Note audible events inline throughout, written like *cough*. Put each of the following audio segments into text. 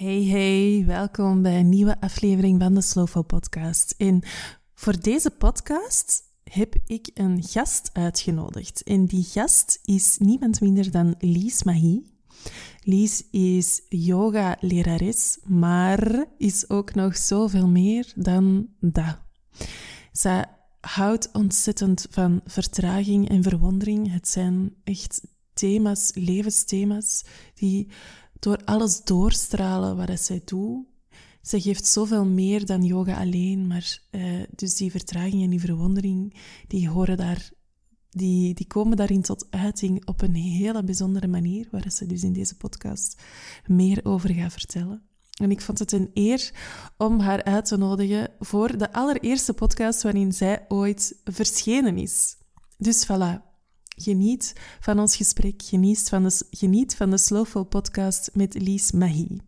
Hey, hey, welkom bij een nieuwe aflevering van de Slowful Podcast. En voor deze podcast heb ik een gast uitgenodigd. En die gast is niemand minder dan Lies Mahi. Lies is yoga-lerares, maar is ook nog zoveel meer dan dat. Zij houdt ontzettend van vertraging en verwondering. Het zijn echt thema's, levensthema's, die door alles doorstralen wat zij doet. Ze geeft zoveel meer dan yoga alleen, maar uh, dus die vertraging en die verwondering, die horen daar, die, die komen daarin tot uiting op een hele bijzondere manier, waar ze dus in deze podcast meer over gaat vertellen. En ik vond het een eer om haar uit te nodigen voor de allereerste podcast waarin zij ooit verschenen is. Dus voilà, Geniet van ons gesprek, geniet van de, geniet van de Slowful podcast met Lies Mahi.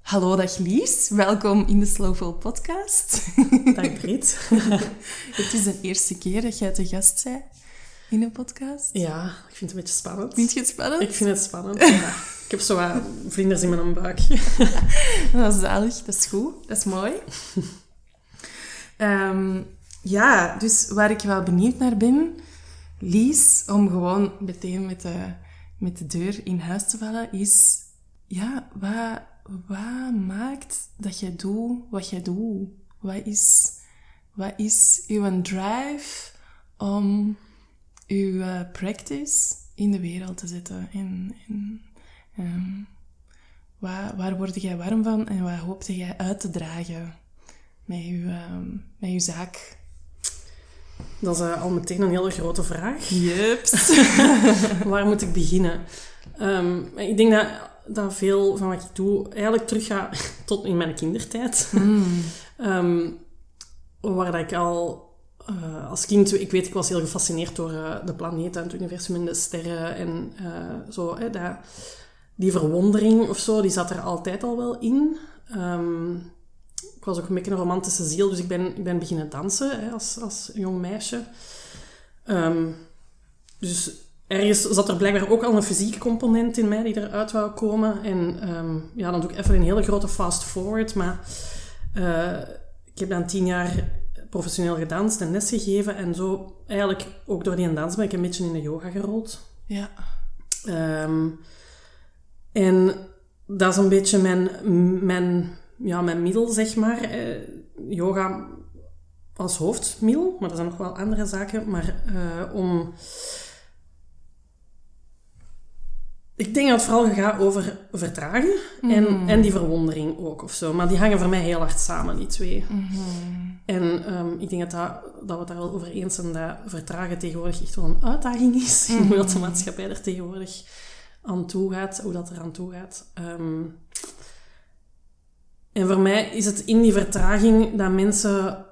Hallo, dag Lies. Welkom in de Slowful podcast. Dag Brit. *laughs* het is de eerste keer dat jij te gast bent in een podcast. Ja, ik vind het een beetje spannend. Vind je het spannend? Ik vind het spannend, ja. Ik heb zo wat vlinders in mijn buik. *laughs* dat is zalig, dat is goed, dat is mooi. Um, *laughs* ja, dus waar ik wel benieuwd naar ben, Lies, om gewoon meteen met de, met de deur in huis te vallen, is... Ja, wat, wat maakt dat je doet wat je doet? Wat is, wat is uw drive om uw uh, practice in de wereld te zetten? En, en um, waar, waar word jij warm van en wat hoopte jij uit te dragen met je, um, met uw zaak? Dat is uh, al meteen een hele grote vraag. Jups. *laughs* Waar moet ik beginnen? Um, ik denk dat, dat veel van wat ik doe eigenlijk teruggaat *laughs* tot in mijn kindertijd. Mm. um, waar dat ik al uh, als kind, ik weet, ik was heel gefascineerd door uh, de planeten en het universum en de sterren en zo. Hè, dat, die verwondering of zo, die zat er altijd al wel in. Um, ik was ook een beetje een romantische ziel, dus ik ben, ik ben beginnen dansen hè, als, als jong meisje. Um, dus ergens zat er blijkbaar ook al een fysieke component in mij die eruit wou komen. En um, ja, dan doe ik even een hele grote fast forward. Maar uh, ik heb dan tien jaar professioneel gedanst en lesgegeven. En zo eigenlijk ook door die dans ben ik een beetje in de yoga gerold. Ja. Um, en dat is een beetje mijn, mijn ja, mijn middel, zeg maar. Eh, yoga als hoofdmiddel, maar er zijn nog wel andere zaken. Maar uh, om... Ik denk dat het vooral gaat over vertragen en, mhm. en die verwondering ook of zo. Maar die hangen voor mij heel hard samen, die twee. Mhm. En um, ik denk dat, dat, dat we het daar wel over eens zijn dat vertragen tegenwoordig echt wel een uitdaging is. Mm *laughs* Hoe dat de maatschappij er tegenwoordig aan toe gaat, hoe dat er aan toe gaat. Um, en voor mij is het in die vertraging dat mensen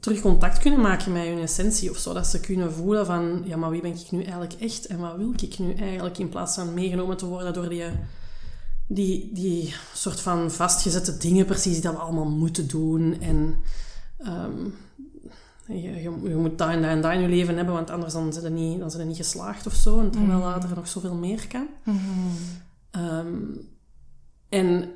terug contact kunnen maken met hun essentie of zo. Dat ze kunnen voelen van, ja, maar wie ben ik nu eigenlijk echt en wat wil ik nu eigenlijk? In plaats van meegenomen te worden door die, die, die soort van vastgezette dingen precies dat we allemaal moeten doen. En um, je, je, je, moet daar en daar en daar in je leven hebben, want anders dan zijn ze niet, dan zijn niet geslaagd of zo. En terwijl mm er nog zoveel meer kan. Mm um, en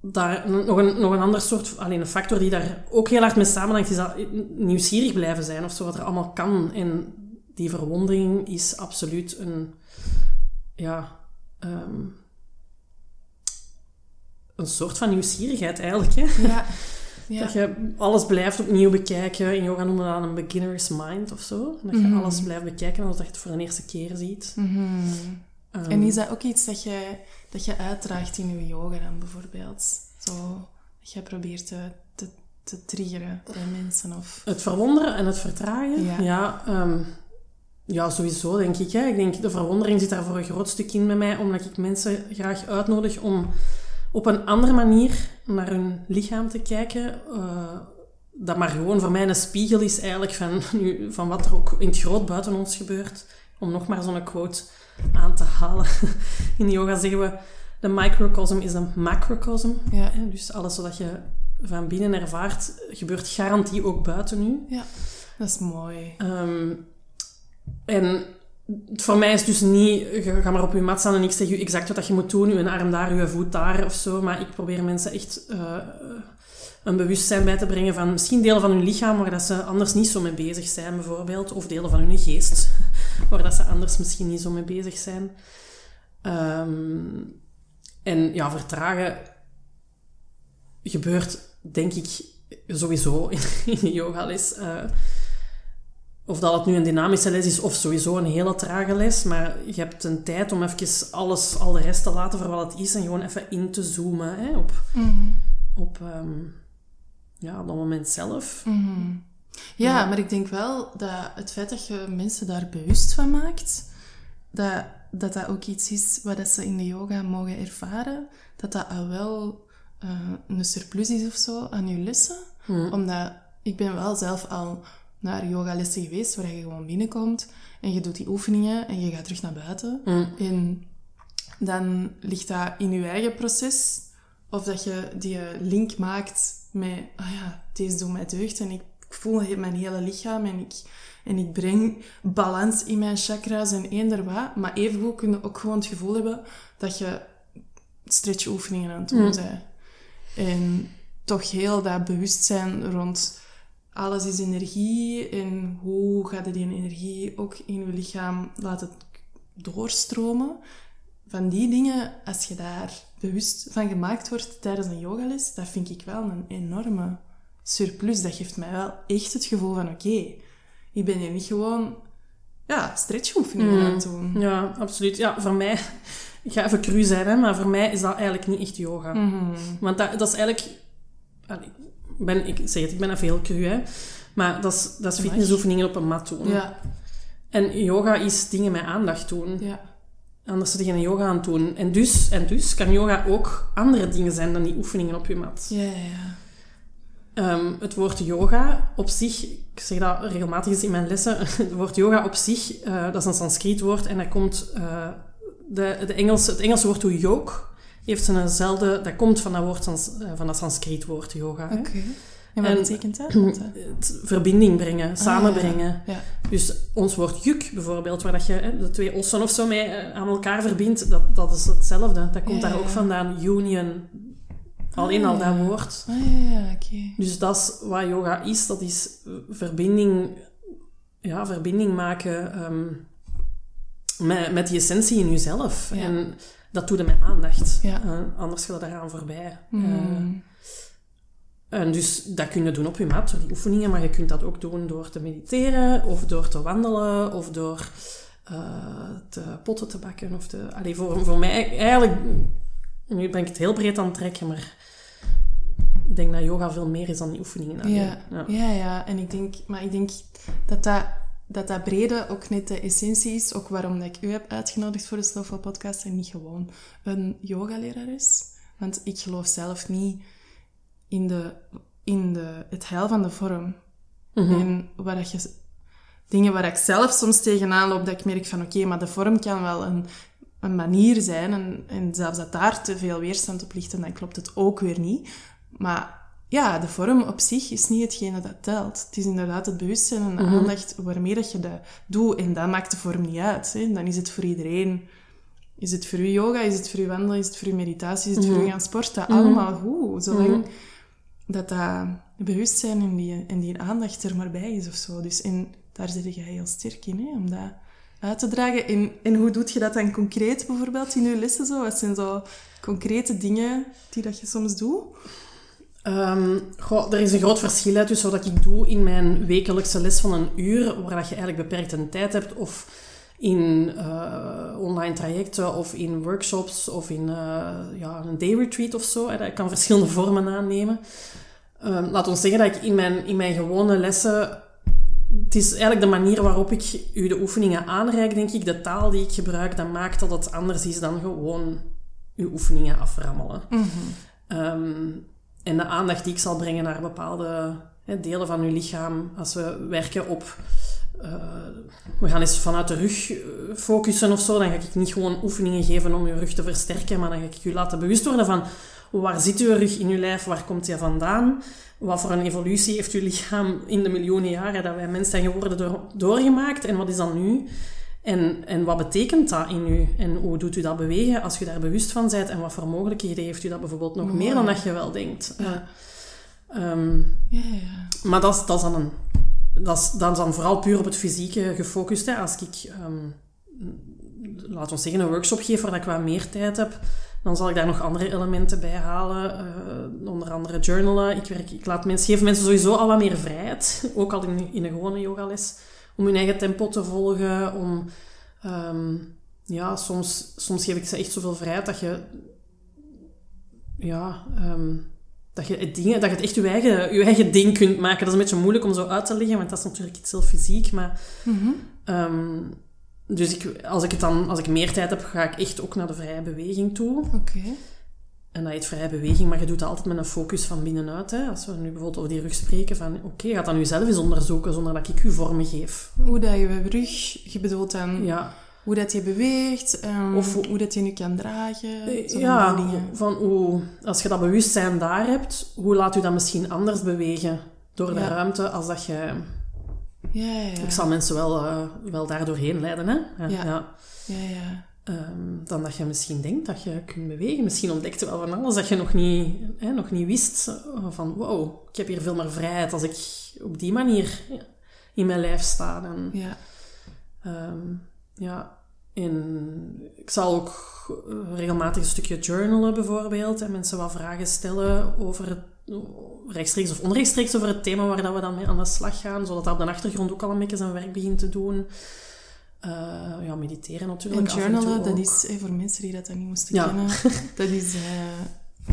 daar nog een, nog een ander soort, alleen een factor die daar ook heel hard mee samenhangt, is dat nieuwsgierig blijven zijn of zo, wat er allemaal kan. En die verwondering is absoluut een, ja, um, een soort van nieuwsgierigheid eigenlijk. Hè? Ja. *laughs* Ja. Dat je alles blijft opnieuw bekijken. In yoga noemen we dat een beginner's mind of zo. Dat je mm alles blijft bekijken alsof je het voor de eerste keer ziet. Mm en is dat ook iets dat je, dat je uitdraagt in je yoga dan bijvoorbeeld? Zo, dat je probeert te, te, te triggeren bij mensen? Of... Het verwonderen en het vertragen? Ja, ja, um, ja sowieso denk ik. Hè. Ik denk, de verwondering zit daar voor een groot stuk in bij mij, omdat ik mensen graag uitnodig om op een andere manier naar hun lichaam te kijken. Uh, dat maar gewoon voor mij een spiegel is eigenlijk van, *laughs* nu, van wat er ook in het groot buiten ons gebeurt. Om nog maar zo'n quote aan te halen. *laughs* In yoga zeggen we, de microcosm is een macrocosm. Ja. Dus alles wat je van binnen ervaart, gebeurt garantie ook buiten u. Ja, dat is mooi. Um, en voor mij is dus niet, ga maar op je mat staan en ik zeg je exact wat je moet doen, je arm daar, je voet daar of zo. Maar ik probeer mensen echt uh, een bewustzijn bij te brengen van misschien delen van hun lichaam waar dat ze anders niet zo mee bezig zijn, bijvoorbeeld. Of delen van hun geest, waar dat ze anders misschien niet zo mee bezig zijn. Um, en ja, vertragen gebeurt, denk ik, sowieso *laughs* in, in de yogales. Uh, of dat het nu een dynamische les is of sowieso een hele trage les. Maar je hebt een tijd om even alles, al de rest te laten voor wat het is. En gewoon even in te zoomen hè, op, mm op um, ja, dat moment zelf. Mm ja, maar ik denk wel dat het feit dat je mensen daar bewust van maakt, dat dat, dat ook iets is wat ze in de yoga mogen ervaren. Dat dat al wel uh, een surplus is of zo aan je lessen. Mm. Omdat ik ben wel zelf al naar yogalessen geweest, waar je gewoon binnenkomt en je doet die oefeningen en je gaat terug naar buiten. Mm. En dan ligt dat in je eigen proces. Of dat je die link maakt met, ah ja, deze doet mij deugd en ik voel mijn hele lichaam en ik, en ik breng balans in mijn chakra's en eender wat. Maar evengoed kun je ook gewoon het gevoel hebben dat je stretchoefeningen aan het doen mm. bent. En toch heel dat bewustzijn rond alles is energie en hoe gaat je die energie ook in je lichaam laten doorstromen. Van die dingen, als je daar bewust van gemaakt wordt tijdens een yogales, dat vind ik wel een enorme surplus. Dat geeft mij wel echt het gevoel van, oké, ik ben hier niet gewoon ja, stretchoefeningen mm. aan het doen. Ja, absoluut. Ja, voor mij, ik ga even cru zijn, hè, maar voor mij is dat eigenlijk niet echt yoga. Mm Want dat, dat is eigenlijk ben, ik zeg het, ik ben even heel cru, hè. Maar dat is, dat is fitnessoefeningen op een mat doen. Ja. En yoga is dingen met aandacht doen. Ja. Anders zit je geen yoga aan het doen. En dus, en dus kan yoga ook andere dingen zijn dan die oefeningen op je mat. Ja, ja, ja. Um, het woord yoga op zich, ik zeg dat regelmatig eens in mijn lessen, *laughs* het woord yoga op zich, uh, dat is een Sanskriet woord en dat komt, uh, de, de Engelse, het Engelse woord to yoke heeft eenzelfde... Dat komt van dat, woord, eh, van dat Sanskriet woord yoga. Oké. Okay. En wat betekent dat? *clears throat* Het verbinding brengen, ah, samenbrengen. Ja. Dus ons woord juk bijvoorbeeld, waar dat je de twee ossen of zo mee eh, aan elkaar verbindt, dat, dat is hetzelfde. Dat komt daar ook vandaan. Union. Alleen ah, al dat woord. Ah, ja, ja, oké. Dus dat is wat yoga is. Dat is verbinding, ja, verbinding maken um, met, met die essentie in jezelf. En dat doe je met aandacht. Ja. Uh, anders gaat je daaraan voorbij. Mm. Uh, en dus dat kun je doen op je mat, door die oefeningen, maar je kunt dat ook doen door te mediteren, of door te wandelen, of door uh, te potten te bakken. Of te, allee, voor, voor mij eigenlijk, nu ben ik het heel breed aan het trekken, maar ik denk dat yoga veel meer is dan die oefeningen. Ja. ja. Ja. ja, en ik denk, maar ik denk dat dat dat dat brede ook net de essentie is. Ook waarom dat ik u heb uitgenodigd voor de Slowful podcast en niet gewoon een yogalerares. Want ik geloof zelf niet in, de, in de, het heil van de vorm. Mhm. En waar dat je, dingen waar ik zelf soms tegenaan loop, dat ik merk van oké, maar de vorm kan wel een, een manier zijn. En, en zelfs dat daar te veel weerstand op ligt, en dan klopt het ook weer niet. Maar ja, de vorm op zich is niet hetgene dat telt. Het is inderdaad het bewustzijn en de mhm. aandacht waarmee dat je dat doet. En dat maakt de vorm niet uit. Hè. Dan is het voor iedereen... Is het voor u yoga, is het voor u wandelen, is het voor u meditatie, is het voor u mhm. gaan sporten? Mhm. Allemaal goed. Zolang dat dat bewustzijn en die, en die aandacht er maar bij is of zo. Dus, en daar zit je heel sterk in, hè, om dat uit te dragen. En, en hoe doe je dat dan concreet bijvoorbeeld in je lessen? Zo? Wat zijn zo concrete dingen die dat je soms doet? Um, er is een groot verschil tussen wat ik doe in mijn wekelijkse les van een uur, waar dat je eigenlijk beperkte tijd hebt, of in uh, online trajecten, of in workshops, of in uh, ja, een day retreat of zo. Dat kan verschillende vormen aannemen. Um, laat ons zeggen dat ik in mijn, in mijn gewone lessen... Het is eigenlijk de manier waarop ik u de oefeningen aanreik, denk ik. De taal die ik gebruik, dat maakt dat het anders is dan gewoon uw oefeningen aframmelen. Mm -hmm. En de aandacht die ik zal brengen naar bepaalde hè, delen van uw lichaam. Als we werken op... Uh, we gaan eens vanuit de rug eh, focussen of zo. Dan ga ik niet gewoon oefeningen geven om je rug te versterken. Maar dan ga ik je laten bewust worden van... Waar zit uw rug in uw lijf? Waar komt die vandaan? Wat voor een evolutie heeft uw lichaam in de miljoenen jaren dat wij mens zijn geworden door, doorgemaakt? En wat is dan nu? En, en wat betekent dat in u? En hoe doet u dat bewegen als je daar bewust van bent? En wat voor mogelijkheden heeft u dat bijvoorbeeld nog meer dan dat je wel denkt? Ja. Ehm, Ja, ja. maar dat is, dat is dan een... Dat is, dat is dan vooral puur op het fysieke gefocust. Hè. Als ik, ehm, laten we zeggen, een workshop geef waar ik wat meer tijd heb, dan zal ik daar nog andere elementen bij halen. eh, onder andere journalen. Ik, werk, ik laat mensen, geef mensen sowieso al wat meer vrijheid. *laughs* Ook al in, in een gewone yogales. Om hun eigen tempo te volgen. Om, ehm, ja, soms, soms geef ik ze echt zoveel vrijheid dat je... Ja, ehm, dat je, dingen, dat je het echt je eigen, je eigen ding kunt maken. Dat is een beetje moeilijk om zo uit te leggen, want dat is natuurlijk iets heel fysiek. Maar, Mhm. ehm, dus ik, als, ik het dan, als ik meer tijd heb, ga ik echt ook naar de vrije beweging toe. Oké. En dat heet vrije beweging, maar je doet dat altijd met een focus van binnenuit. Hè. Als we nu bijvoorbeeld over die rug spreken, van oké, ga dan nu zelf eens onderzoeken, zonder dat ik u vormen geef. Hoe dat je rug, je bedoelt dan Ja, hoe dat je beweegt, ehm, Of hoe- hoe dat je nu kan dragen. die ja van hoe, als je dat bewustzijn daar hebt, hoe laat u dat misschien anders bewegen door de Ja. ruimte als dat je... Ja, ja. Ik zal mensen wel, eh, wel daar doorheen leiden, hè. Ja, Ja. ja. Ehm, dan dat je misschien denkt dat je kunt bewegen. Misschien ontdekt je wel van alles dat je nog niet, hè, nog niet wist. Van, wow, ik heb hier veel meer vrijheid als ik op die manier in mijn lijf sta. En, Ja. ehm, ja, en ik zal ook eh, regelmatig een stukje journalen bijvoorbeeld. En mensen wat vragen stellen over het, rechtstreeks of onrechtstreeks over het thema waar dat we dan mee aan de slag gaan. Zodat dat op de achtergrond ook al een beetje zijn werk begint te doen. Eh, ja, mediteren En natuurlijk. en journalen, dat is, eh, voor mensen die dat dan niet moesten Ja. kennen, *laughs* dat is eh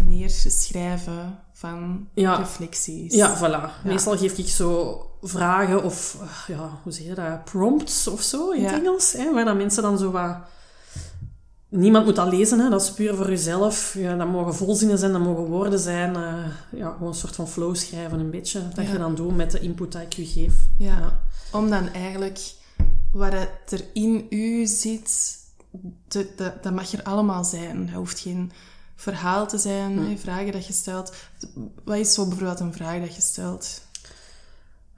neerschrijven van Ja. reflecties. Ja, voilà. Meestal geef ik zo vragen of, ja, hoe zeg je dat? Prompts of zo in het Engels. Hè, waar dan mensen dan zo wat... Niemand moet dat lezen, hè. dat is puur voor jezelf. Ja, dat mogen volzinnen zijn, dat mogen woorden zijn. eh, ja, gewoon een soort van flow schrijven, een beetje. Dat Ja. je dan doet met de input die ik je geef. Ja. Om dan eigenlijk wat het er in u zit, dat, dat mag er allemaal zijn. Dat hoeft geen verhaal te zijn, vragen dat je stelt. Wat is zo bijvoorbeeld een vraag dat je stelt?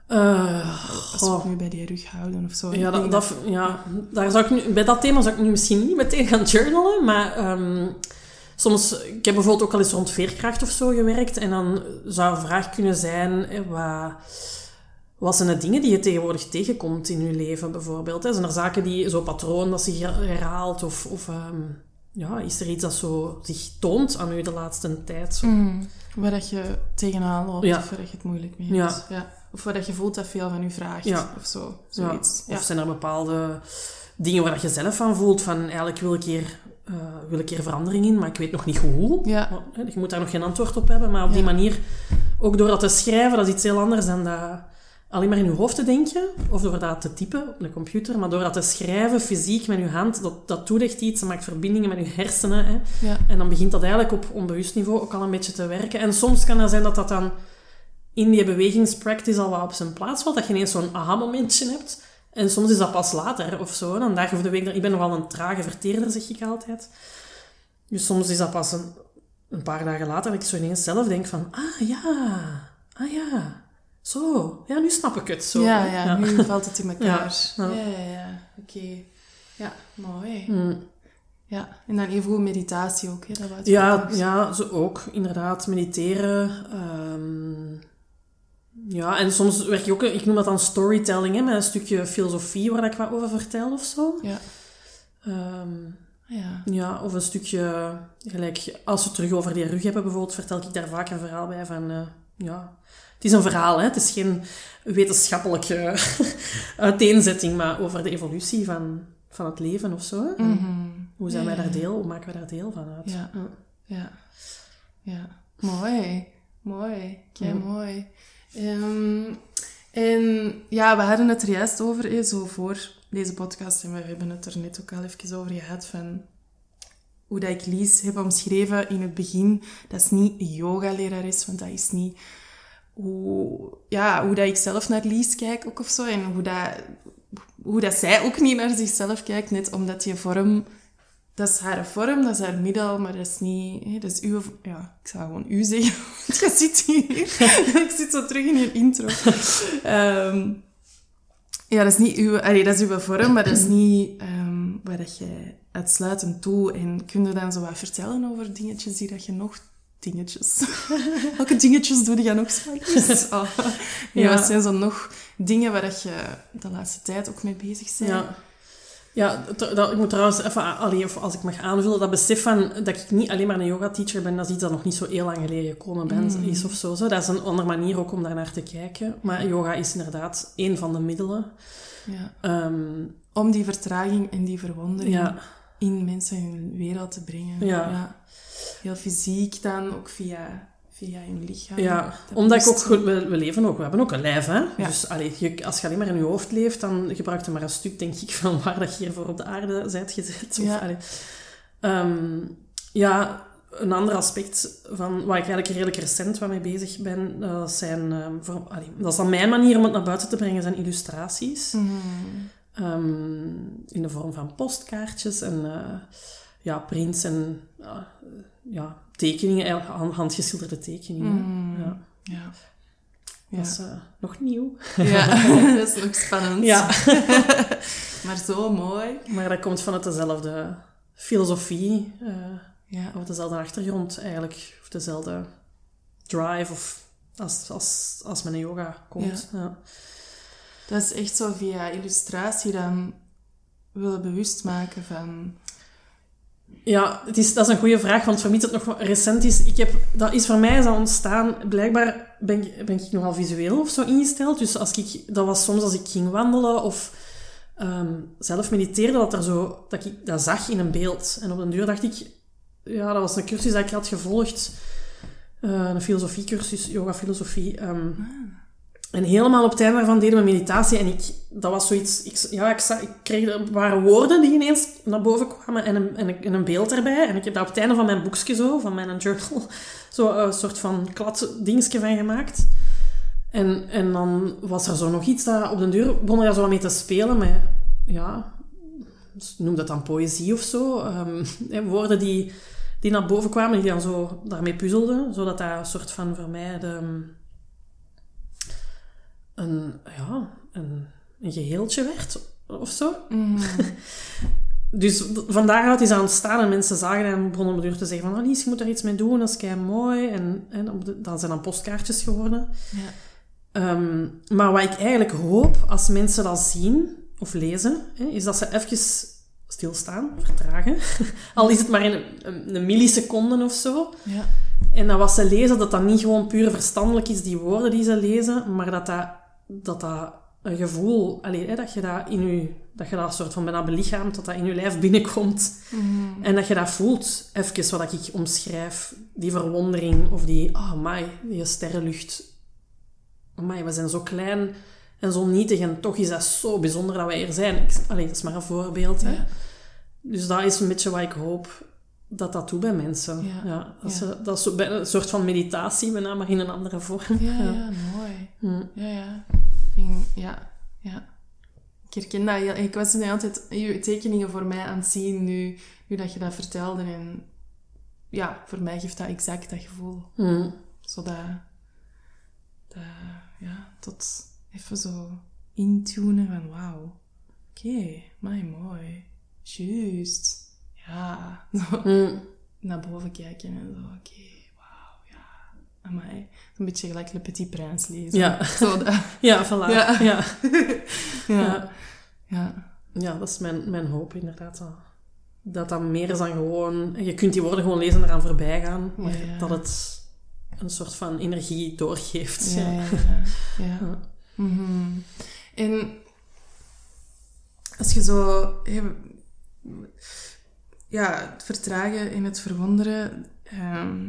Eh, Als we het nu bij die rug houden of zo. Ja, dat, ja daar zou ik nu, bij dat thema zou ik nu misschien niet meteen gaan journalen, maar ehm, soms, ik heb bijvoorbeeld ook al eens rond veerkracht of zo gewerkt, en dan zou een vraag kunnen zijn, eh, wat, wat zijn de dingen die je tegenwoordig tegenkomt in je leven bijvoorbeeld? Hè? Zijn er zaken die, zo patroon dat zich herhaalt, of, of ehm, ja, is er iets dat zo zich toont aan u de laatste tijd? Zo? Mm, waar dat je tegenaan loopt Ja. of waar dat je het moeilijk mee Ja. Ja. Of waar dat je voelt dat veel van u vraagt Ja. of zo. Zoiets. Ja. Of zijn er bepaalde dingen waar dat je zelf van voelt van eigenlijk wil ik hier, eh, wil ik hier verandering in, maar ik weet nog niet hoe. Ja. Je moet daar nog geen antwoord op hebben, maar op die manier, ook door dat te schrijven, dat is iets heel anders dan dat alleen maar in je hoofd te denken, of door dat te typen op de computer, maar door dat te schrijven fysiek met je hand, dat, dat doet echt iets, dat maakt verbindingen met je hersenen. Hè. Ja. En dan begint dat eigenlijk op onbewust niveau ook al een beetje te werken. En soms kan het zijn dat dat dan in die bewegingspractice al wat op zijn plaats valt, dat je ineens zo'n aha-momentje hebt. En soms is dat pas later of zo, een dag of de week. Ik ben nogal een trage verteerder, zeg ik altijd. Dus soms is dat pas een, een paar dagen later dat ik zo ineens zelf denk van, ah ja, ah ja, zo, ja, nu snap ik het zo. Ja, ja, nu *laughs* valt het in elkaar. Ja, Ja, ja. Oké. Ja, mooi. Mm. Ja, en dan even goed meditatie ook, hè? Dat Ja, ja, zo ook. Inderdaad, mediteren. ehm, ja, en soms werk je ook... Ik noem dat dan storytelling, hè, met een stukje filosofie waar ik wat over vertel of zo. Ja. Ehm, Ja. ja, of een stukje... Gelijk, als we het terug over die rug hebben bijvoorbeeld, vertel ik daar vaak een verhaal bij van... eh, ja, het is een verhaal, hè. Het is geen wetenschappelijke *laughs* uiteenzetting, maar over de evolutie van, van het leven of zo. Mhm. Hoe zijn Ja, wij daar deel? Hoe maken wij daar deel van uit? Ja. Ja. Ja. Mooi. Mooi. Kei mooi. Ehm, en ja, we hadden het er juist over, hè, zo voor deze podcast. En we hebben het er net ook al even over gehad van hoe dat ik Lies heb omschreven in het begin. Dat is niet yogalerares, want dat is niet hoe, ja, hoe dat ik zelf naar Lies kijk ook of zo. En hoe dat, hoe dat zij ook niet naar zichzelf kijkt, net omdat je vorm dat is haar vorm, dat is haar middel, maar dat is niet... Hè, dat is uw... Ja, ik zou gewoon u zeggen, *laughs* want je zit hier. *laughs* ik zit zo terug in je intro. Ehm, Ja, dat is niet uw, allee, dat is uw vorm, maar dat is niet ehm, waar dat jij uitsluitend toe. En kun je dan zo wat vertellen over dingetjes die dat je nog... Dingetjes. *laughs* Welke dingetjes doe je nog s'morgens? Oh. Ja, Ja. wat zijn zo nog dingen waar dat je de laatste tijd ook mee bezig bent? Ja. Ja, dat, ik moet trouwens even, allee, of als ik mag aanvullen, dat besef van dat ik niet alleen maar een yoga-teacher ben, dat is iets dat nog niet zo heel lang geleden gekomen ben, is of zo, zo. Dat is een andere manier ook om daar naar te kijken. Maar yoga is inderdaad één van de middelen. Ja. Ehm, Om die vertraging en die verwondering ja, in mensen hun wereld te brengen. Ja. Heel fysiek dan, ook via, via hun lichaam. ja, Dat omdat ik ook, goed- we, we leven ook, we hebben ook een lijf, hè. Ja. Dus allee, je, als je alleen maar in je hoofd leeft, dan gebruik je maar een stuk, denk ik, van waar dat je hiervoor op de aarde bent gezet. Of, Ja. Ehm, ja, een ander aspect van waar ik eigenlijk redelijk recent mee bezig ben, dat, zijn, ehm, voor, allee, dat is dan mijn manier om het naar buiten te brengen, zijn illustraties. Mhm. Ehm, in de vorm van postkaartjes en eh, ja, prints en eh, ja, tekeningen, eigenlijk hand- handgeschilderde tekeningen. Mhm. Ja, Ja. Ja. dat is eh, nog nieuw. ja, *laughs* *laughs* dat is nog spannend. Ja, *laughs* Maar zo mooi. maar dat komt vanuit dezelfde filosofie, eh, Ja. of dezelfde achtergrond eigenlijk, of dezelfde drive, of als, als, als men in yoga komt. Ja. Dat is echt zo via illustratie dan willen bewust maken van... Ja, het is, dat is een goede vraag, want voor mij het nog recent is. Ik heb, dat is voor mij dat ontstaan. Blijkbaar ben ik, ben ik nogal visueel of zo ingesteld. Dus als ik, dat was soms als ik ging wandelen of ehm, zelf mediteerde, dat, er zo, dat ik dat zag in een beeld. En op een duur dacht ik, ja, dat was een cursus dat ik had gevolgd. eh, een filosofiecursus, yoga-filosofie. ehm, en helemaal op het einde daarvan deden we meditatie. En ik, dat was zoiets... Ik, ja, ik, ik kreeg... Waren woorden die ineens naar boven kwamen en een, en, een, een beeld erbij. En ik heb daar op het einde van mijn boekje zo, van mijn journal, *laughs* zo een soort van klad dingetje van gemaakt. En, en dan was er zo nog iets dat... Op den duur begon er zo mee te spelen met... Ja... Noem dat dan poëzie of zo. ehm, *laughs* woorden die, die naar boven kwamen, die dan zo daarmee puzzelden. Zodat dat een soort van voor mij de een, ja, een, een geheeltje werd of zo. *laughs* Dus d- van daaruit is aan het staan en mensen zagen en begonnen op de deur te zeggen van Alice, je moet er iets mee doen, dat is kei mooi. En, en de, dat zijn dan postkaartjes geworden. Ja. Ehm, maar wat ik eigenlijk hoop als mensen dat zien of lezen, hè, is dat ze even stilstaan, vertragen. *laughs* Al is het maar in een, een, een milliseconde of zo. Ja. En dat wat ze lezen, dat dat niet gewoon puur verstandelijk is, die woorden die ze lezen, maar dat dat, dat, dat een gevoel, allee, hè, dat je dat in je, dat je dat soort van bijna belichaamt, dat dat in je lijf binnenkomt. En dat je dat voelt, even wat ik omschrijf, die verwondering of die, oh, my, die sterrenlucht. Amai, we zijn zo klein en zo nietig en toch is dat zo bijzonder dat wij er zijn. Ik, allee, dat is maar een voorbeeld. Hè. Ja. Dus dat is een beetje wat ik hoop dat dat doet bij mensen. Ja. Ja. dat, is, dat een soort van meditatie, maar in een andere vorm. Ja, ja, mooi. Ja, ja. Ja, ja. Ik herken dat heel... Ik was nu altijd je tekeningen voor mij aan het zien nu, nu dat je dat vertelde. En ja, voor mij geeft dat exact dat gevoel. Hm. Zodat... Dat, ja, tot even zo intunen van wauw. Oké, my mooi. Juist. Ja. *laughs* Zo Hm. naar boven kijken en zo, oké, wauw, ja. Amai. Een beetje gelijk Le Petit Prince lezen. Ja. *laughs* Zo dat. *laughs* Ja, voilà. Ja. Ja. Ja. Ja. Ja. Dat is mijn, mijn hoop inderdaad. Dat, dat dat meer is dan gewoon... Je kunt die woorden gewoon lezen en eraan voorbij gaan, maar Ja, dat het een soort van energie doorgeeft. Ja, Ja. Mhm. En als je zo... ja, het vertragen en het verwonderen, ehm,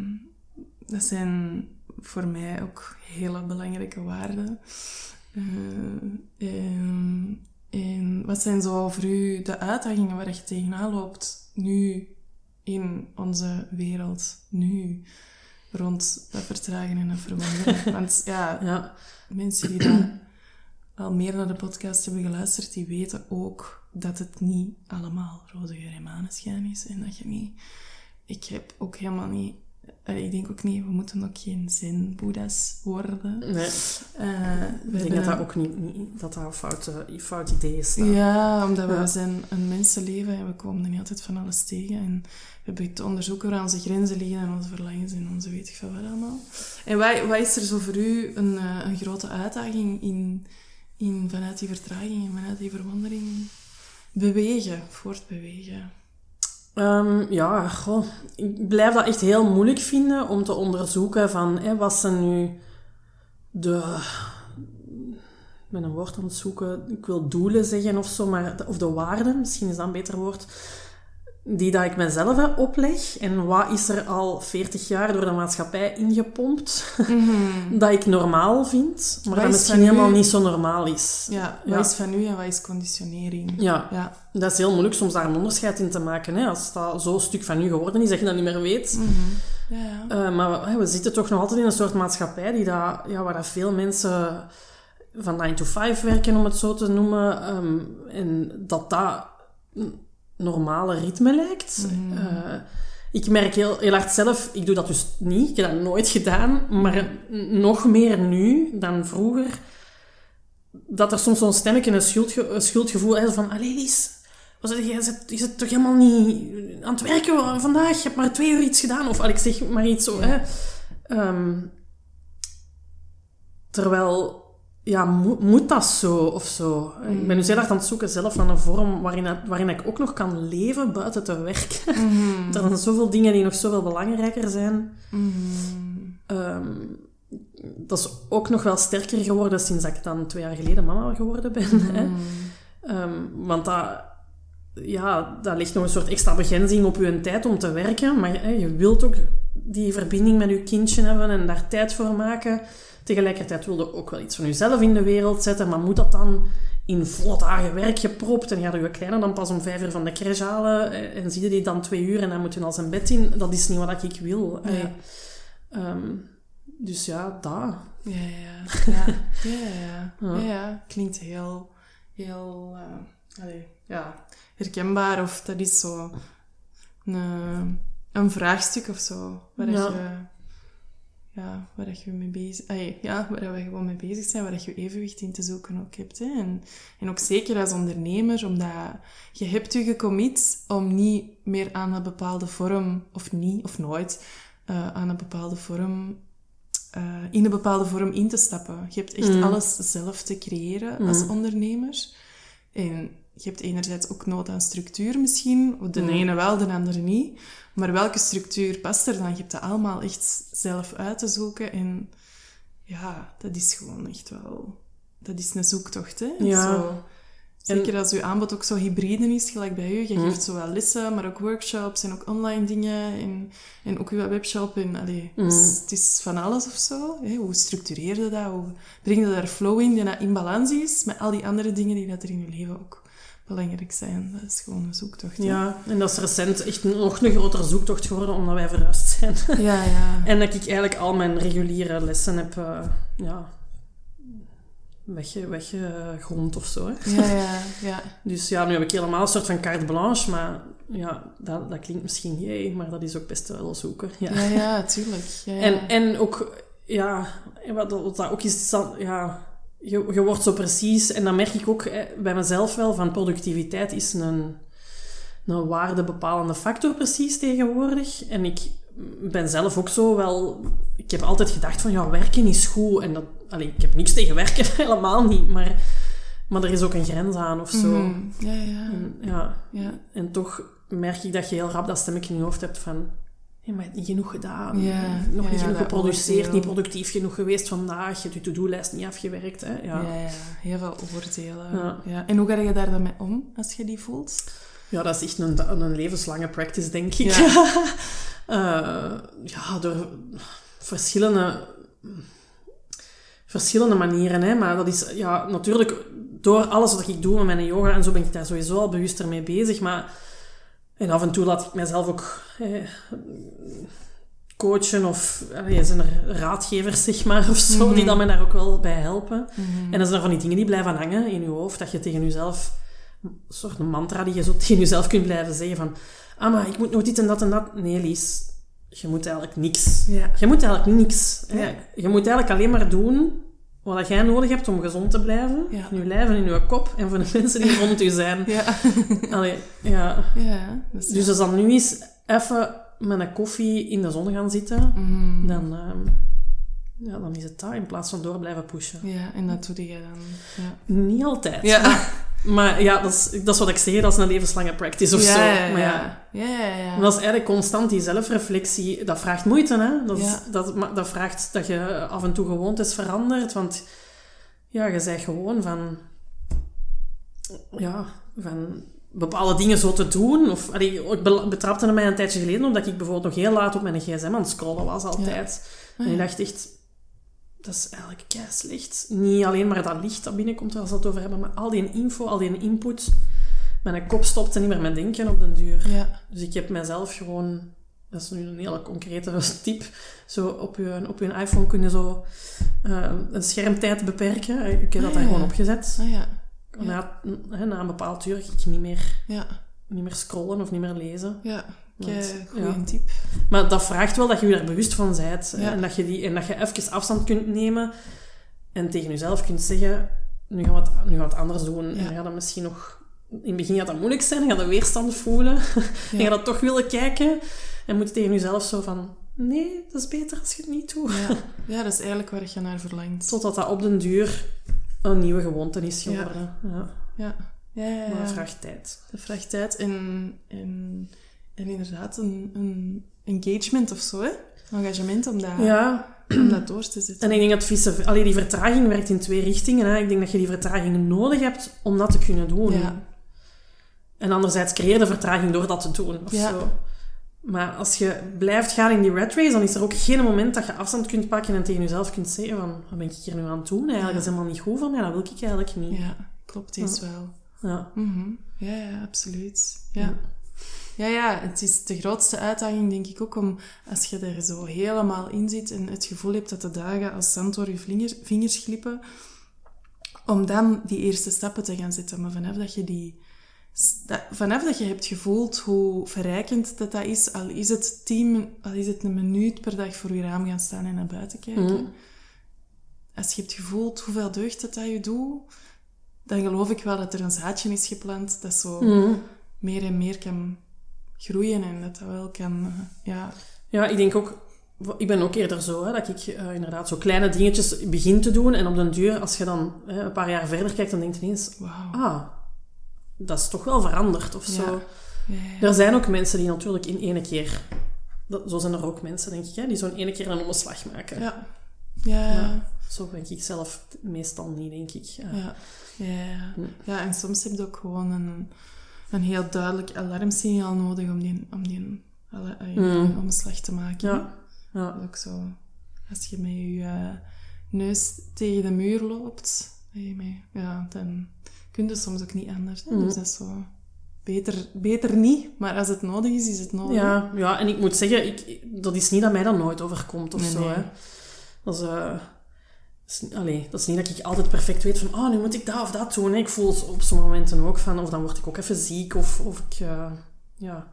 dat zijn voor mij ook hele belangrijke waarden. Eh, ehm, en wat zijn zo voor u de uitdagingen waar je tegenaan loopt nu in onze wereld, nu, rond dat vertragen en dat verwonderen? Want ja, Ja. mensen die dat al meer naar de podcast hebben geluisterd, die weten ook dat het niet allemaal roze geur en maneschijn is. En dat je niet... Ik heb ook helemaal niet eh, ik denk ook niet, we moeten ook geen zen-boeddha's worden. Nee. Eh, Ik denk dat dat ook niet, niet- dat dat een fout, fout idee is. Ja, omdat we Ja. zijn een mensenleven en we komen er niet altijd van alles tegen. En we hebben te onderzoeken waar onze grenzen liggen en onze verlangens en onze weet ik veel wat allemaal. En wat, wat is er zo voor u een, eh, een grote uitdaging in, in vanuit die vertraging en vanuit die verwondering bewegen, voortbewegen? Ehm, ja, goh, ik blijf dat echt heel moeilijk vinden om te onderzoeken van hè, wat zijn nu de. Ben een woord aan het zoeken. Ik wil doelen zeggen of zo, maar, of de waarden, misschien is dat een beter woord. Die dat ik mezelf hè, opleg. En wat is er al 40 jaar door de maatschappij ingepompt *laughs* dat ik normaal vind, maar Wat dat is misschien u- helemaal niet zo normaal is. Ja, wat Ja. is van u en wat is conditionering? Ja, Ja. dat is heel moeilijk soms daar een onderscheid in te maken. Hè? Als dat zo'n stuk van u geworden is, dat je dat niet meer weet. Mhm. Ja, ja. Uh, maar we, we zitten toch nog altijd in een soort maatschappij die dat, ja, waar dat veel mensen van 9 to 5 werken, om het zo te noemen. ehm, en dat dat normale ritme lijkt. Uh, ik merk heel, heel hard zelf, ik doe dat dus niet, ik heb dat nooit gedaan, maar nog meer nu dan vroeger, dat er soms zo'n stemmetje een, schuldge een schuldgevoel is van, allee Lies, was het, je, zit, je zit toch helemaal niet aan het werken vandaag? Je hebt maar twee uur iets gedaan. Of al ik zeg maar iets zo. Hè. Um, terwijl, ja, moet, moet dat zo of zo? Mm. Ik ben dus heel hard aan het zoeken zelf van een vorm waarin, waarin ik ook nog kan leven buiten te werken. *laughs* Mm. er zijn zoveel dingen die nog zoveel belangrijker zijn. Mm. Um, dat is ook nog wel sterker geworden sinds ik dan twee jaar geleden mama geworden ben. Hè. Um, want dat ja, dat ligt nog een soort extra begrenzing op je tijd om te werken. Maar hè, je wilt ook die verbinding met je kindje hebben en daar tijd voor maken. Tegelijkertijd wil je ook wel iets van jezelf in de wereld zetten. Maar moet dat dan in volle dagen werk gepropt? En ga je kleiner dan pas om vijf uur van de crash halen. En zie je die dan twee uur en dan moet je al zijn bed in. Dat is niet wat ik wil. Ja. Um, dus ja, dat. Ja, ja. Ja, ja, ja. ja. ja, *laughs* ja. Klinkt heel... heel uh, allez, ja herkenbaar of dat is zo een, een vraagstuk of zo waar ja. je ja, waar je mee bezig ja, waar we gewoon mee bezig zijn, waar je evenwicht in te zoeken ook hebt. Hè. En, en ook zeker als ondernemer, omdat je hebt je gecommit om niet meer aan een bepaalde vorm, of niet, of nooit, uh, aan een bepaalde vorm, uh, in een bepaalde vorm in te stappen. Je hebt echt mm. alles zelf te creëren mm. als ondernemer. En je hebt enerzijds ook nood aan structuur misschien. De Mm. ene wel, de andere niet. Maar welke structuur past er dan? Je hebt dat allemaal echt zelf uit te zoeken. En ja, dat is gewoon echt wel... Dat is een zoektocht, hè? Ja. Zo, zeker als je aanbod ook zo hybride is, gelijk bij u. Je Mm. geeft zowel lessen, maar ook workshops en ook online dingen. En, en ook uw webshop. En, allee, Mm. dus het is van alles of zo. Hè? Hoe structureer je dat? Hoe breng je daar flow in die dat in balans is met al die andere dingen die dat er in je leven ook belangrijk zijn. Dat is gewoon een zoektocht. hè. Ja, en dat is recent echt nog een grotere zoektocht geworden omdat wij verhuisd zijn. *laughs* Ja, ja. en dat ik eigenlijk al mijn reguliere lessen heb uh, ja, wegge, weggegrond of zo. Hè. Ja, ja, ja. Dus ja, nu heb ik helemaal een soort van carte blanche, maar ja, dat, dat klinkt misschien jee, maar dat is ook best wel zoeken. Ja, ja, ja tuurlijk. Ja, ja. En, en ook, ja, wat, wat dat ook is, is dat, ja, je, je wordt zo precies, en dat merk ik ook bij mezelf wel, van productiviteit is een, een waardebepalende factor precies tegenwoordig. En ik ben zelf ook zo wel... Ik heb altijd gedacht van, ja, werken is goed. En dat, allee, ik heb niks tegen werken, *laughs* helemaal niet. Maar, maar er is ook een grens aan of zo. Mm, ja, ja. En, ja. ja. En toch merk ik dat je heel rap dat stemmetje in je hoofd hebt van... Hey, maar je hebt niet genoeg gedaan. Ja, nog ja, niet ja, genoeg geproduceerd, niet productief genoeg geweest vandaag. Je hebt je to-do-lijst niet afgewerkt. Hè? Ja. Ja. ja, heel veel oordelen. Ja. Ja. En hoe ga je daar dan mee om, als je die voelt? ja, dat is echt een, een levenslange practice, denk ik. Ja. *laughs* Eh, ja, door verschillende, verschillende manieren. Hè? Maar dat is ja, natuurlijk door alles wat ik doe met mijn yoga en zo ben ik daar sowieso al bewuster mee bezig. Maar en af en toe laat ik mezelf ook eh, coachen of eh, zijn er raadgevers, zeg maar, of zo, Mhm. die dan mij daar ook wel bij helpen. Mhm. En dat zijn er van die dingen die blijven hangen in je hoofd, dat je tegen jezelf, een soort mantra die je zo *laughs* tegen jezelf kunt blijven zeggen van, ah, maar ik moet nog dit en dat en dat. Nee, Lies, je moet eigenlijk niks. Ja. Je moet eigenlijk niks. Ja. Je moet eigenlijk alleen maar doen wat jij nodig hebt om gezond te blijven. Ja. In je lijf en in je kop en voor de *laughs* mensen die rond je zijn. Ja. *laughs* Allee, ja. Dus Dus als dan nu eens even met een koffie in de zon gaan zitten, Mm. dan, ehm, ja, dan is het dat in plaats van door blijven pushen. Ja, en dat doe je dan. Ja. Niet altijd. Ja. Maar ja, dat is, dat is wat ik zeg, dat is een levenslange practice of ja, zo. Ja, Maar ja, ja. Ja, ja. Maar dat is eigenlijk constant die zelfreflectie. Dat vraagt moeite, hè? Dat, is- dat, maar dat vraagt dat je af en toe gewoontes verandert. Want ja, je zegt gewoon van... Ja, van bepaalde dingen zo te doen. Of, allee, ik be- betrapte mij een tijdje geleden omdat ik bijvoorbeeld nog heel laat op mijn gsm aan het scrollen was altijd. Ah, En ik ja. dacht echt... Dat is eigenlijk kei slecht. Niet alleen maar dat licht dat binnenkomt, waar we het over hebben, maar al die info, al die input. Mijn kop stopte niet meer met denken op den duur. Ja. Dus ik heb mezelf gewoon, dat is nu een hele concrete *laughs* tip, zo op je, op je iPhone kun je zo eh, een schermtijd beperken. Ik heb dat Ah, daar gewoon opgezet. Ah, ja. Na, een bepaald uur ga ik niet meer, Ja. niet meer scrollen of niet meer lezen. Kei goeie ja. tip. Maar dat vraagt wel dat je je daar bewust van bent. Ja. En, dat je die, en dat je even afstand kunt nemen en tegen jezelf kunt zeggen, nu gaan we het, nu gaan we het anders doen. En Ja. gaat dat misschien nog... In het begin gaat dat moeilijk zijn, dan gaat je weerstand voelen. *laughs* En je gaat dat toch willen kijken. En moet je tegen jezelf zo van... Nee, dat is beter als je het niet doet. Ja. ja, dat is eigenlijk waar je naar verlangt. Totdat dat op den duur een nieuwe gewoonte is geworden. Ja. Ja. Ja, ja, ja. Maar dat vraagt tijd. Dat vraagt tijd en, en, en inderdaad een, een engagement of zo, hè? Engagement om dat, Ja, om dat door te zetten. en ik denk dat vice... Allee, die vertraging werkt in twee richtingen. Hè. Ik denk dat je die vertraging nodig hebt om dat te kunnen doen. Ja. En anderzijds creëer de vertraging door dat te doen. Of Ja. zo. Maar als je blijft gaan in die rat race, dan is er ook geen moment dat je afstand kunt pakken en tegen jezelf kunt zeggen van, wat ben ik hier nu aan het doen? Eigenlijk Ja. is helemaal niet goed van mij, dat wil ik eigenlijk niet. Ja, klopt, is wel. Ja. Mhm. Ja, ja, absoluut. Ja. Ja. Ja, het is de grootste uitdaging, denk ik ook, om als je er zo helemaal in zit en het gevoel hebt dat de dagen als zand door je vingers, glippen, om dan die eerste stappen te gaan zetten. Maar vanaf dat je die... Vanaf dat je hebt gevoeld hoe verrijkend dat, dat is, al is het tien, al is het een minuut per dag voor je raam gaan staan en naar buiten kijken. Mhm. Als je hebt gevoeld hoeveel deugd dat, dat je doet, dan geloof ik wel dat er een zaadje is geplant dat zo Mhm. meer en meer kan groeien en dat dat wel kan, eh, ja. Ja, ik denk ook... Ik ben ook eerder zo, hè, dat ik eh, inderdaad zo kleine dingetjes begin te doen en op den duur, als je dan hè, een paar jaar verder kijkt, dan denk je ineens... Wauw. Ah, dat is toch wel veranderd of zo. Ja. Ja, ja. Er zijn ook mensen die natuurlijk in ene keer... Dat, zo zijn er ook mensen, denk ik, hè, die zo'n ene keer een omslag maken. Ja. Ja. Maar zo denk ik zelf meestal niet, denk ik. Ja. Ja. Ja. Hm. ja, en soms heb je ook gewoon een, een heel duidelijk alarmsignaal nodig om die, om die eh, Mm. omslag te maken. Ja. Ja. Dat is ook zo. Als je met je eh, neus tegen de muur loopt, ja, dan kun je soms ook niet anders. Hè? Mm. Dus dat is zo... Beter, beter niet, maar als het nodig is, is het nodig. Ja, ja, en ik moet zeggen, ik, dat is niet dat mij dat nooit overkomt of Nee, zo. nee. Hè. Dat, is, eh, allee, dat is niet dat ik altijd perfect weet van, oh, nu moet ik dat of dat doen. Ik voel op sommige momenten ook van, of dan word ik ook even ziek, of, of ik, eh, ja,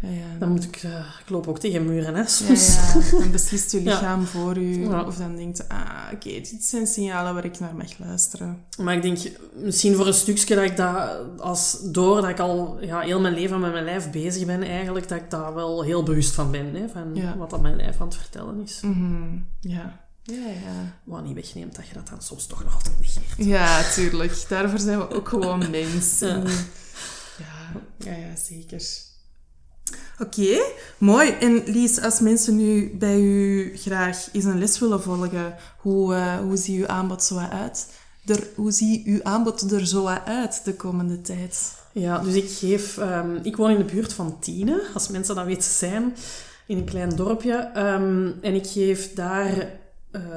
Ja, ja. dan moet ik, eh, ik loop ook tegen muren, hè, soms. ja, *laughs* dan beslist je lichaam voor u. Of dan denkt je, ah, oké, dit zijn signalen waar ik naar mag luisteren. Maar ik denk, misschien voor een stukje dat ik dat, als door dat ik al ja, heel mijn leven met mijn lijf bezig ben eigenlijk, dat ik daar wel heel bewust van ben, hè, van wat dat mijn lijf aan het vertellen is. Mhm, Ja. Ja, ja. Wat niet wegneemt dat je dat dan soms toch nog altijd negeert. Ja, tuurlijk. Daarvoor zijn we ook gewoon *laughs* mens. Ja. Ja, ja, ja, zeker. Oké, mooi. En Lies, als mensen nu bij u graag eens een les willen volgen, hoe, eh, hoe ziet uw aanbod zo uit? Er, hoe ziet uw aanbod er zo uit de komende tijd? Ja, dus ik geef... ehm, ik woon in de buurt van Tiene, als mensen dat weten zijn, in een klein dorpje. Ehm, en ik geef daar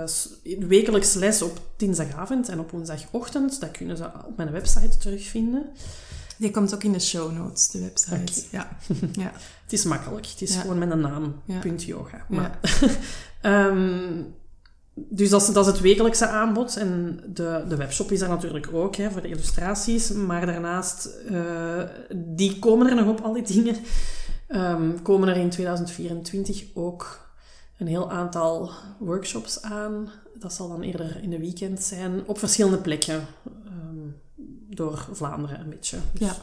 s- wekelijks les op dinsdagavond en op woensdagochtend. Dat kunnen ze op mijn website terugvinden. Die komt ook in de show notes, de website. Ja. *laughs* ja. Het is makkelijk. Het is Ja. gewoon met een naam. Ja. Punt yoga. Maar, *laughs* Ehm, dus dat is, dat is het wekelijkse aanbod. En de, de webshop is daar natuurlijk ook, hè, voor de illustraties. Maar daarnaast, eh, die komen er nog op, al die dingen. ehm, komen er in 2024 ook een heel aantal workshops aan. Dat zal dan eerder in de weekend zijn, op verschillende plekken. ehm, door Vlaanderen een beetje. Dus, Ja.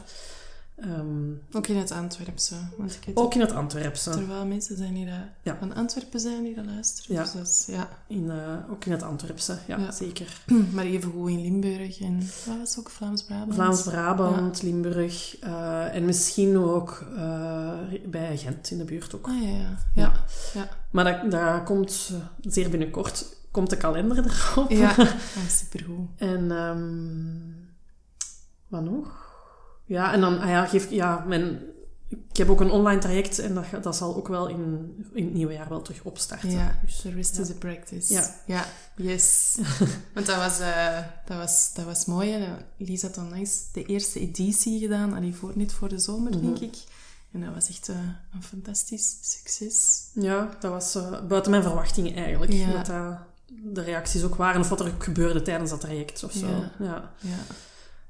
Ehm, Ook in het Antwerpse. Want ik ook in het Antwerpse. dat er wel mensen zijn die dat Ja. van Antwerpen zijn die dat luisteren. Ja. Dus dat is, ja. In, eh, ook in het Antwerpse, ja, Ja. zeker. *clears throat* Maar even goed in Limburg en wat was ook Vlaams-Brabant? Vlaams-Brabant, Limburg eh, en misschien ook eh, bij Gent in de buurt ook. Ah ja, ja. Ja. Maar dat, dat komt zeer binnenkort, komt de kalender *laughs* erop. *laughs* ja. supergoed. En ehm, wat nog? Ja, en dan, ah ja, geef, ja, mijn, ik heb ook een online traject en dat, dat zal ook wel in, in het nieuwe jaar wel terug opstarten. Ja, Dus, the rest ja. is a practice. Ja. ja yes. *laughs* Want dat was, eh, dat was, dat was mooi. Hè. Lies had onlangs de eerste editie gedaan, allee, voor, net voor de zomer, Mhm. denk ik. En dat was echt eh, een fantastisch succes. Ja, dat was eh, buiten mijn verwachtingen eigenlijk. Ja. Dat de reacties ook waren of wat er gebeurde tijdens dat traject of zo. Ja. Ja, Ja.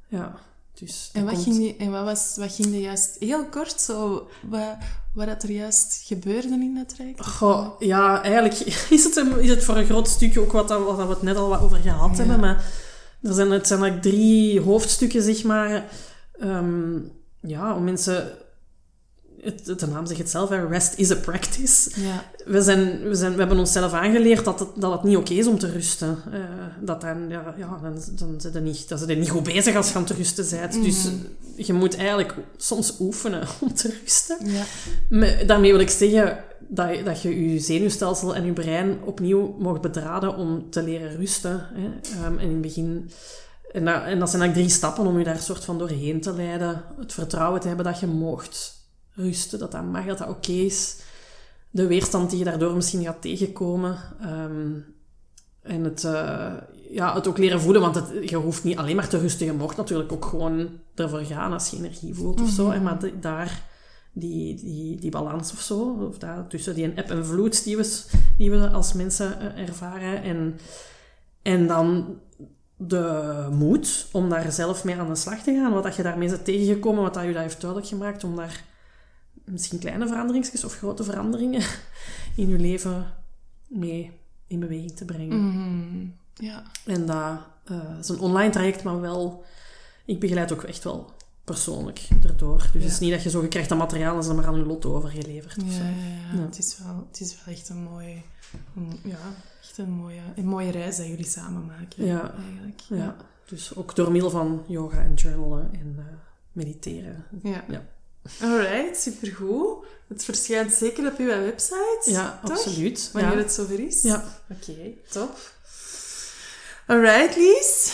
ja. Dus En, wat komt- ging, en wat, was, wat ging er juist, heel kort, zo, wat, wat dat er juist gebeurde in dat traject? Goh, ja, eigenlijk *laughs* is het, een- is het voor een groot stukje ook wat, dat, wat we het net al wat over gehad Ja. hebben. Maar er zijn, het zijn eigenlijk drie hoofdstukken, zeg maar. Ehm, ja, om mensen... Het, de naam zegt het zelf, hè, rest is a practice. Ja, We, zijn, we, zijn, we hebben onszelf aangeleerd dat het, dat het niet oké is om te rusten. Eh, dat dan, ja, ja, dan, dan zit je niet, dan zit je niet goed bezig als je aan het rusten bent. Dus Mhm. je moet eigenlijk soms oefenen *laughs* om te rusten. ja, Maar daarmee wil ik zeggen dat je, dat je je zenuwstelsel en je brein opnieuw mocht bedraden om te leren rusten. Hè. Ehm, en in het begin... En dat, en dat zijn eigenlijk drie stappen om je daar soort van doorheen te leiden. Het vertrouwen te hebben dat je mocht rusten, dat dat mag, dat dat oké is. De weerstand die je daardoor misschien gaat tegenkomen. Ehm, en het, eh, ja, het ook leren voelen, want het, je hoeft niet alleen maar te rusten. Je mocht natuurlijk ook gewoon ervoor gaan als je energie voelt of zo. Mhm. Maar de- daar, die, die, die balans of zo, of daar, tussen die eb en vloed die we, die we als mensen eh, ervaren. En, en dan de moed om daar zelf mee aan de slag te gaan. Wat dat je daarmee bent tegengekomen, wat dat je dat heeft duidelijk gemaakt, om daar misschien kleine veranderingen of grote veranderingen *laughs* in je leven mee in beweging te brengen. Mhm. ja. En dat eh, is een online traject, maar wel... Ik begeleid ook echt wel persoonlijk erdoor. Dus Ja. het is niet dat je zo... Krijgt dat materiaal en dan maar aan je lot overgeleverd. Ja. Het, is wel, het is wel echt een mooie, een- ja, echt een mooie, een mooie reis dat jullie samen maken. Ja. Eigenlijk. Ja. Dus ook door middel van yoga en journalen en eh, mediteren. Ja. Alright, supergoed. Het verschijnt zeker op uw website. Ja, toch? absoluut. Wanneer ja. het zover is. Ja. Oké, top. Alright, Lies.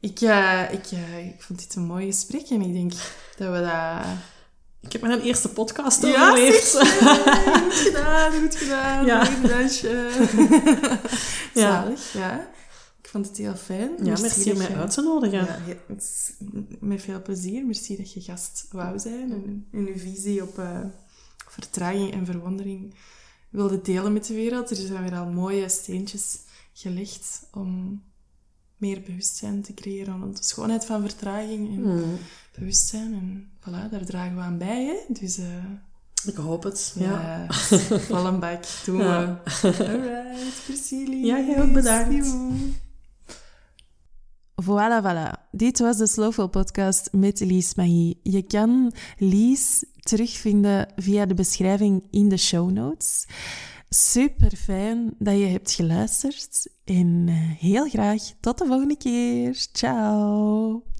Ik, eh, ik, eh, ik vond dit een mooi gesprek en ik denk dat we dat... Ik heb mijn eerste podcast overleefd. ja, goed gedaan, goed gedaan. Ja. Mooi dansje. *laughs* *laughs* Zalig, ja. Ik vond het heel fijn. Ja, merci dat om mij je- uit te nodigen. Ja, het met veel plezier. Merci dat je gast wou zijn en, en uw visie op eh, vertraging en verwondering wilde delen met de wereld. Er zijn weer al mooie steentjes gelegd om meer bewustzijn te creëren rond de schoonheid van vertraging en Hmm, bewustzijn. En voilà, daar dragen we aan bij. Hè? Dus eh ik hoop het. Ja. ja, *laughs* vol een bak doen Ja. Alright, merci. Ja, ook bedankt. Voilà, voilà. Dit was de Slowful Podcast met Lies Magie. Je kan Lies terugvinden via de beschrijving in de show notes. Super fijn dat je hebt geluisterd en eh, heel graag tot de volgende keer. Ciao.